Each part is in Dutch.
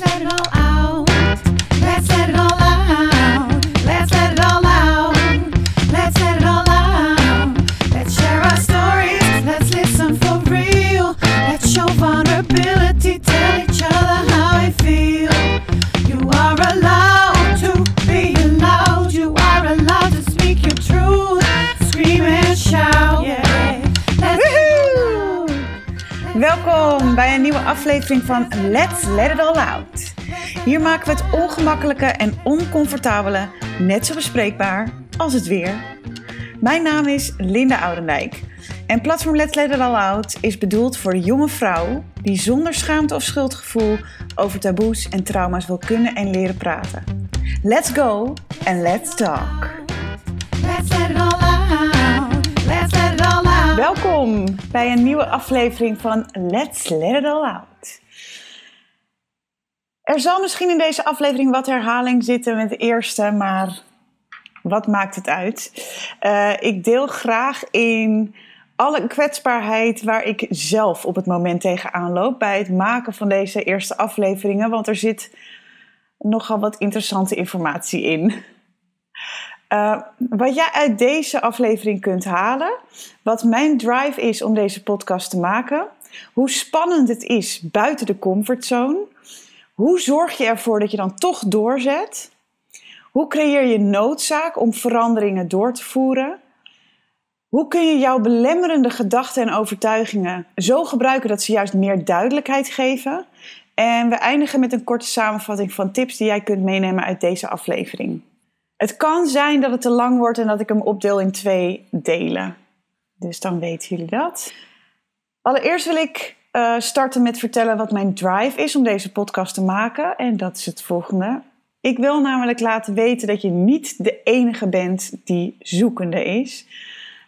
Let's let it all Welkom bij een nieuwe aflevering van Let's Let It All Out. Hier maken we het ongemakkelijke en oncomfortabele net zo bespreekbaar als het weer. Mijn naam is Linda Oudendijk en platform Let's Let It All Out is bedoeld voor de jonge vrouw die zonder schaamte of schuldgevoel over taboes en trauma's wil kunnen en leren praten. Let's go and let's talk. Let's let it all out. Welkom bij een nieuwe aflevering van Let's Let It All Out. Er zal misschien in deze aflevering wat herhaling zitten met de eerste, maar wat maakt het uit? Eh, ik deel graag in alle kwetsbaarheid waar ik zelf op het moment tegenaan loop bij het maken van deze eerste afleveringen, want er zit nogal wat interessante informatie in. Uh, wat jij uit deze aflevering kunt halen, wat mijn drive is om deze podcast te maken, hoe spannend het is buiten de comfortzone, hoe zorg je ervoor dat je dan toch doorzet, hoe creëer je noodzaak om veranderingen door te voeren, hoe kun je jouw belemmerende gedachten en overtuigingen zo gebruiken dat ze juist meer duidelijkheid geven. En we eindigen met een korte samenvatting van tips die jij kunt meenemen uit deze aflevering. Het kan zijn dat het te lang wordt en dat ik hem opdeel in twee delen. Dus dan weten jullie dat. Allereerst wil ik uh, starten met vertellen wat mijn drive is om deze podcast te maken. En dat is het volgende. Ik wil namelijk laten weten dat je niet de enige bent die zoekende is.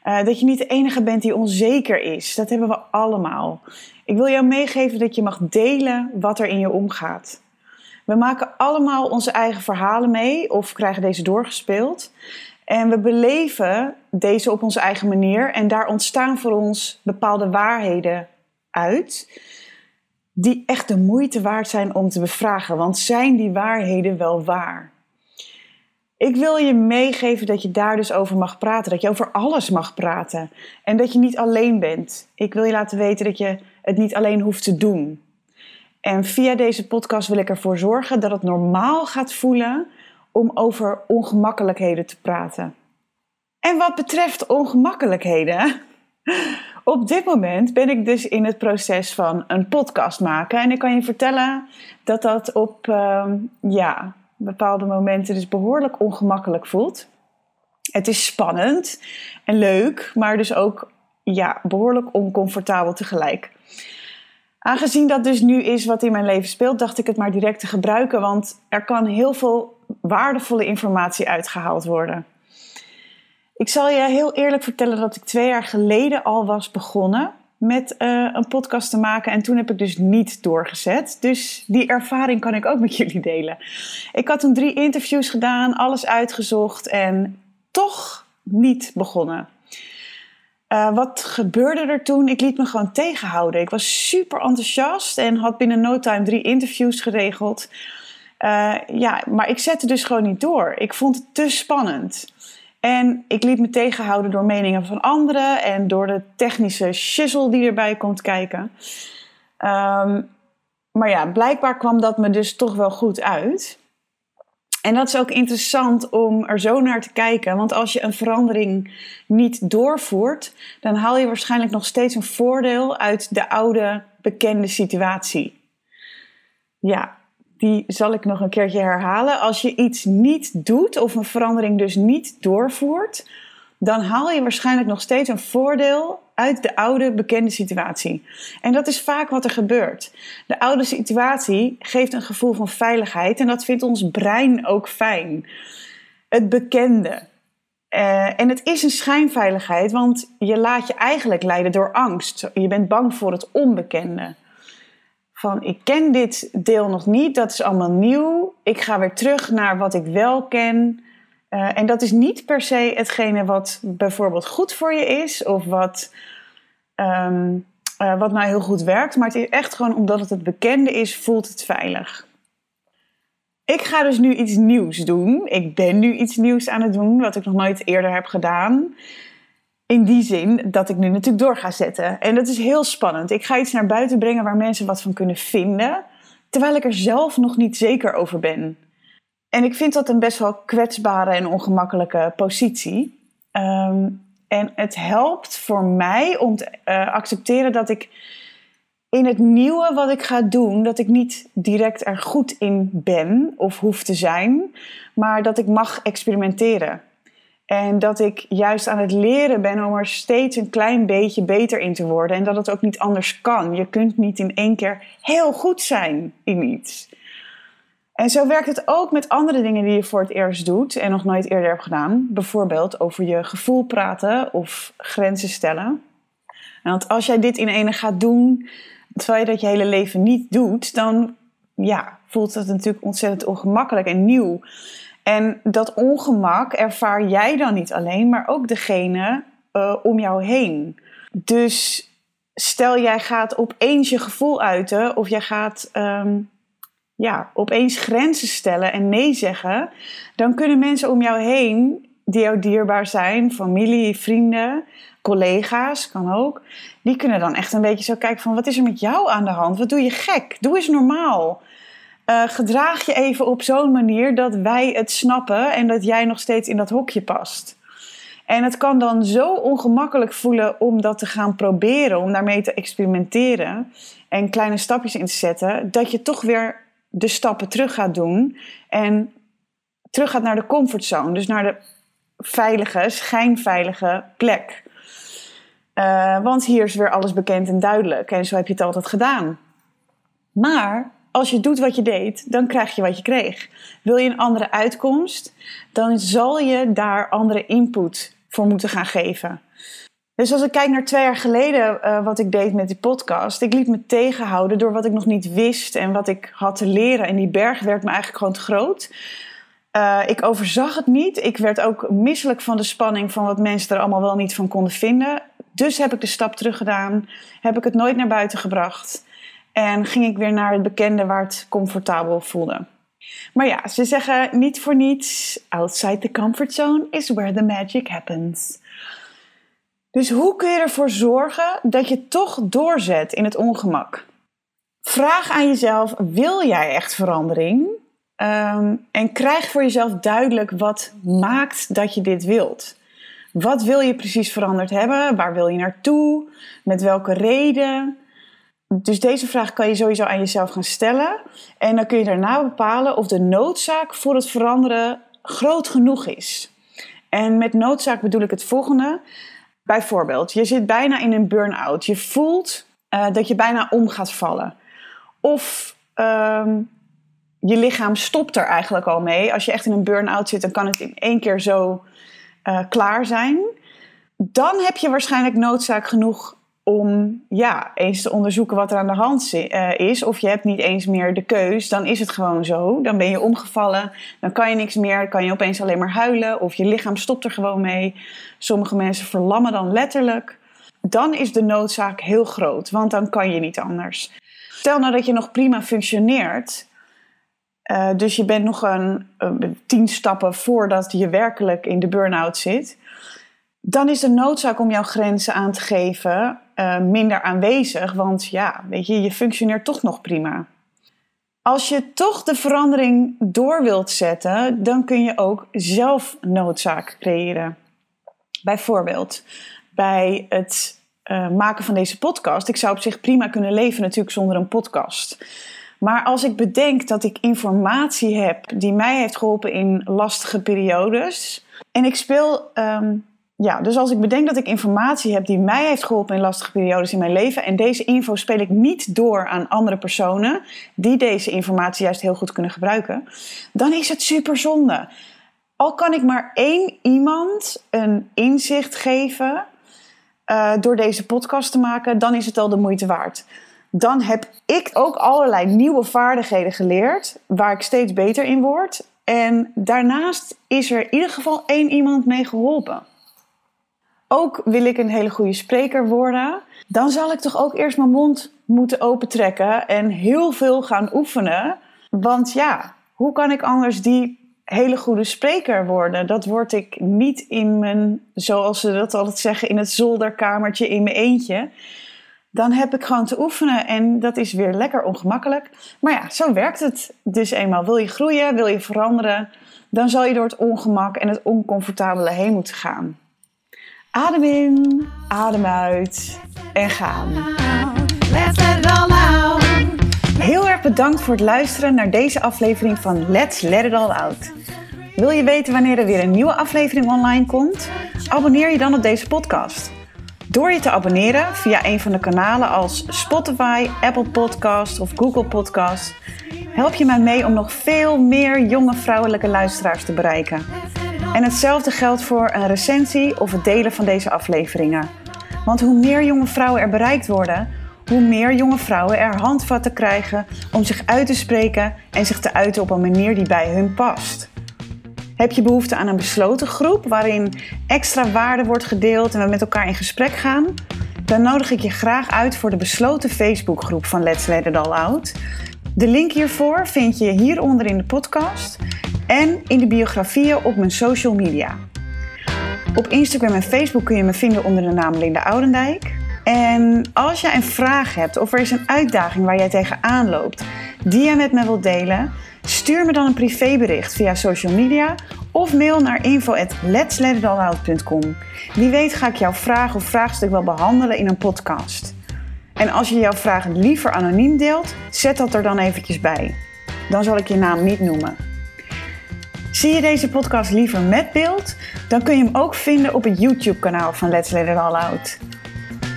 Uh, dat je niet de enige bent die onzeker is. Dat hebben we allemaal. Ik wil jou meegeven dat je mag delen wat er in je omgaat. We maken allemaal onze eigen verhalen mee of krijgen deze doorgespeeld. En we beleven deze op onze eigen manier. En daar ontstaan voor ons bepaalde waarheden uit. Die echt de moeite waard zijn om te bevragen. Want zijn die waarheden wel waar? Ik wil je meegeven dat je daar dus over mag praten. Dat je over alles mag praten. En dat je niet alleen bent. Ik wil je laten weten dat je het niet alleen hoeft te doen. En via deze podcast wil ik ervoor zorgen dat het normaal gaat voelen om over ongemakkelijkheden te praten. En wat betreft ongemakkelijkheden, op dit moment ben ik dus in het proces van een podcast maken. En ik kan je vertellen dat dat op uh, ja, bepaalde momenten dus behoorlijk ongemakkelijk voelt. Het is spannend en leuk, maar dus ook ja, behoorlijk oncomfortabel tegelijk. Aangezien dat dus nu is wat in mijn leven speelt, dacht ik het maar direct te gebruiken, want er kan heel veel waardevolle informatie uitgehaald worden. Ik zal je heel eerlijk vertellen dat ik twee jaar geleden al was begonnen met uh, een podcast te maken en toen heb ik dus niet doorgezet. Dus die ervaring kan ik ook met jullie delen. Ik had toen drie interviews gedaan, alles uitgezocht en toch niet begonnen. Uh, wat gebeurde er toen? Ik liet me gewoon tegenhouden. Ik was super enthousiast en had binnen no time drie interviews geregeld. Uh, ja, maar ik zette dus gewoon niet door. Ik vond het te spannend. En ik liet me tegenhouden door meningen van anderen en door de technische shizzle die erbij komt kijken. Um, maar ja, blijkbaar kwam dat me dus toch wel goed uit. En dat is ook interessant om er zo naar te kijken. Want als je een verandering niet doorvoert, dan haal je waarschijnlijk nog steeds een voordeel uit de oude bekende situatie. Ja, die zal ik nog een keertje herhalen. Als je iets niet doet of een verandering dus niet doorvoert, dan haal je waarschijnlijk nog steeds een voordeel uit de oude bekende situatie. En dat is vaak wat er gebeurt. De oude situatie geeft een gevoel van veiligheid en dat vindt ons brein ook fijn. Het bekende. Uh, en het is een schijnveiligheid, want je laat je eigenlijk leiden door angst. Je bent bang voor het onbekende. Van ik ken dit deel nog niet, dat is allemaal nieuw. Ik ga weer terug naar wat ik wel ken. Uh, en dat is niet per se hetgene wat bijvoorbeeld goed voor je is of wat, um, uh, wat nou heel goed werkt. Maar het is echt gewoon omdat het het bekende is, voelt het veilig. Ik ga dus nu iets nieuws doen. Ik ben nu iets nieuws aan het doen, wat ik nog nooit eerder heb gedaan. In die zin dat ik nu natuurlijk door ga zetten. En dat is heel spannend. Ik ga iets naar buiten brengen waar mensen wat van kunnen vinden, terwijl ik er zelf nog niet zeker over ben. En ik vind dat een best wel kwetsbare en ongemakkelijke positie. Ehm, en het helpt voor mij om te uh, accepteren dat ik in het nieuwe wat ik ga doen, dat ik niet direct er goed in ben of hoef te zijn, maar dat ik mag experimenteren. En dat ik juist aan het leren ben om er steeds een klein beetje beter in te worden. En dat het ook niet anders kan. Je kunt niet in één keer heel goed zijn in iets. En zo werkt het ook met andere dingen die je voor het eerst doet en nog nooit eerder hebt gedaan. Bijvoorbeeld over je gevoel praten of grenzen stellen. Want als jij dit in ene gaat doen, terwijl je dat je hele leven niet doet, dan ja, voelt het natuurlijk ontzettend ongemakkelijk en nieuw. En dat ongemak ervaar jij dan niet alleen, maar ook degene uh, om jou heen. Dus stel jij gaat opeens je gevoel uiten of jij gaat um, ja, opeens grenzen stellen en nee zeggen, dan kunnen mensen om jou heen die jou dierbaar zijn, familie, vrienden, collega's, kan ook, die kunnen dan echt een beetje zo kijken van wat is er met jou aan de hand? Wat doe je gek? Doe eens normaal. Uh, gedraag je even op zo'n manier dat wij het snappen en dat jij nog steeds in dat hokje past. En het kan dan zo ongemakkelijk voelen om dat te gaan proberen, om daarmee te experimenteren en kleine stapjes in te zetten, dat je toch weer de stappen terug gaat doen en terug gaat naar de comfortzone, dus naar de veilige, schijnveilige plek. Uh, want hier is weer alles bekend en duidelijk en zo heb je het altijd gedaan. Maar als je doet wat je deed, dan krijg je wat je kreeg. Wil je een andere uitkomst, dan zal je daar andere input voor moeten gaan geven. Dus als ik kijk naar twee jaar geleden uh, wat ik deed met die podcast, ik liet me tegenhouden door wat ik nog niet wist en wat ik had te leren. En die berg werd me eigenlijk gewoon te groot. Uh, ik overzag het niet. Ik werd ook misselijk van de spanning van wat mensen er allemaal wel niet van konden vinden. Dus heb ik de stap terug gedaan. Heb ik het nooit naar buiten gebracht. En ging ik weer naar het bekende waar het comfortabel voelde. Maar ja, ze zeggen niet voor niets: outside the comfort zone is where the magic happens. Dus hoe kun je ervoor zorgen dat je toch doorzet in het ongemak? Vraag aan jezelf: wil jij echt verandering? Um, en krijg voor jezelf duidelijk wat maakt dat je dit wilt. Wat wil je precies veranderd hebben? Waar wil je naartoe? Met welke reden? Dus deze vraag kan je sowieso aan jezelf gaan stellen. En dan kun je daarna bepalen of de noodzaak voor het veranderen groot genoeg is. En met noodzaak bedoel ik het volgende. Bijvoorbeeld, je zit bijna in een burn-out. Je voelt uh, dat je bijna om gaat vallen. Of um, je lichaam stopt er eigenlijk al mee. Als je echt in een burn-out zit, dan kan het in één keer zo uh, klaar zijn. Dan heb je waarschijnlijk noodzaak genoeg om ja, eens te onderzoeken wat er aan de hand uh, is. Of je hebt niet eens meer de keus, dan is het gewoon zo. Dan ben je omgevallen, dan kan je niks meer, dan kan je opeens alleen maar huilen. Of je lichaam stopt er gewoon mee. Sommige mensen verlammen dan letterlijk. Dan is de noodzaak heel groot, want dan kan je niet anders. Stel nou dat je nog prima functioneert, uh, dus je bent nog een, een, tien stappen voordat je werkelijk in de burn-out zit. Dan is de noodzaak om jouw grenzen aan te geven uh, minder aanwezig. Want ja, weet je, je functioneert toch nog prima. Als je toch de verandering door wilt zetten, dan kun je ook zelf noodzaak creëren. Bijvoorbeeld bij het uh, maken van deze podcast. Ik zou op zich prima kunnen leven natuurlijk zonder een podcast. Maar als ik bedenk dat ik informatie heb die mij heeft geholpen in lastige periodes. En ik speel. Um, ja, dus als ik bedenk dat ik informatie heb die mij heeft geholpen in lastige periodes in mijn leven. En deze info speel ik niet door aan andere personen die deze informatie juist heel goed kunnen gebruiken. Dan is het super zonde. Al kan ik maar één iemand een inzicht geven uh, door deze podcast te maken, dan is het al de moeite waard dan heb ik ook allerlei nieuwe vaardigheden geleerd, waar ik steeds beter in word. En daarnaast is er in ieder geval één iemand mee geholpen. Ook wil ik een hele goede spreker worden. Dan zal ik toch ook eerst mijn mond moeten opentrekken en heel veel gaan oefenen. Want ja, hoe kan ik anders die hele goede spreker worden? Dat word ik niet in mijn, zoals ze dat altijd zeggen, in het zolderkamertje in mijn eentje. Dan heb ik gewoon te oefenen en dat is weer lekker ongemakkelijk. Maar ja, zo werkt het dus eenmaal. Wil je groeien, wil je veranderen, dan zal je door het ongemak en het oncomfortabele heen moeten gaan. Adem in, adem uit en gaan. Let's let it all out. Heel erg bedankt voor het luisteren naar deze aflevering van Let's Let It All Out. Wil je weten wanneer er weer een nieuwe aflevering online komt? Abonneer je dan op deze podcast. Door je te abonneren via een van de kanalen als Spotify, Apple Podcast of Google Podcast, help je mij mee om nog veel meer jonge vrouwelijke luisteraars te bereiken. En hetzelfde geldt voor een recensie of het delen van deze afleveringen. Want hoe meer jonge vrouwen er bereikt worden, hoe meer jonge vrouwen er handvatten krijgen om zich uit te spreken en zich te uiten op een manier die bij hun past. Heb je behoefte aan een besloten groep waarin extra waarde wordt gedeeld en we met elkaar in gesprek gaan? Dan nodig ik je graag uit voor de besloten Facebookgroep van Let's Let It All Out. De link hiervoor vind je hieronder in de podcast en in de biografieën op mijn social media. Op Instagram en Facebook kun je me vinden onder de naam Linda Oudendijk. En als jij een vraag hebt of er is een uitdaging waar jij tegenaan loopt die jij met me wilt delen, stuur me dan een privébericht via social media of mail naar info@letsletitall.out.com. Wie weet ga ik jouw vraag of vraagstuk wel behandelen in een podcast. En als je jouw vraag liever anoniem deelt, zet dat er dan eventjes bij. Dan zal ik je naam niet noemen. Zie je deze podcast liever met beeld? Dan kun je hem ook vinden op het YouTube-kanaal van Let's Let It All Out.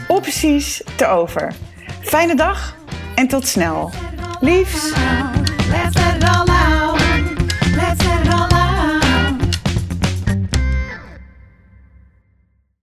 Opties te over. Fijne dag en tot snel. Liefs!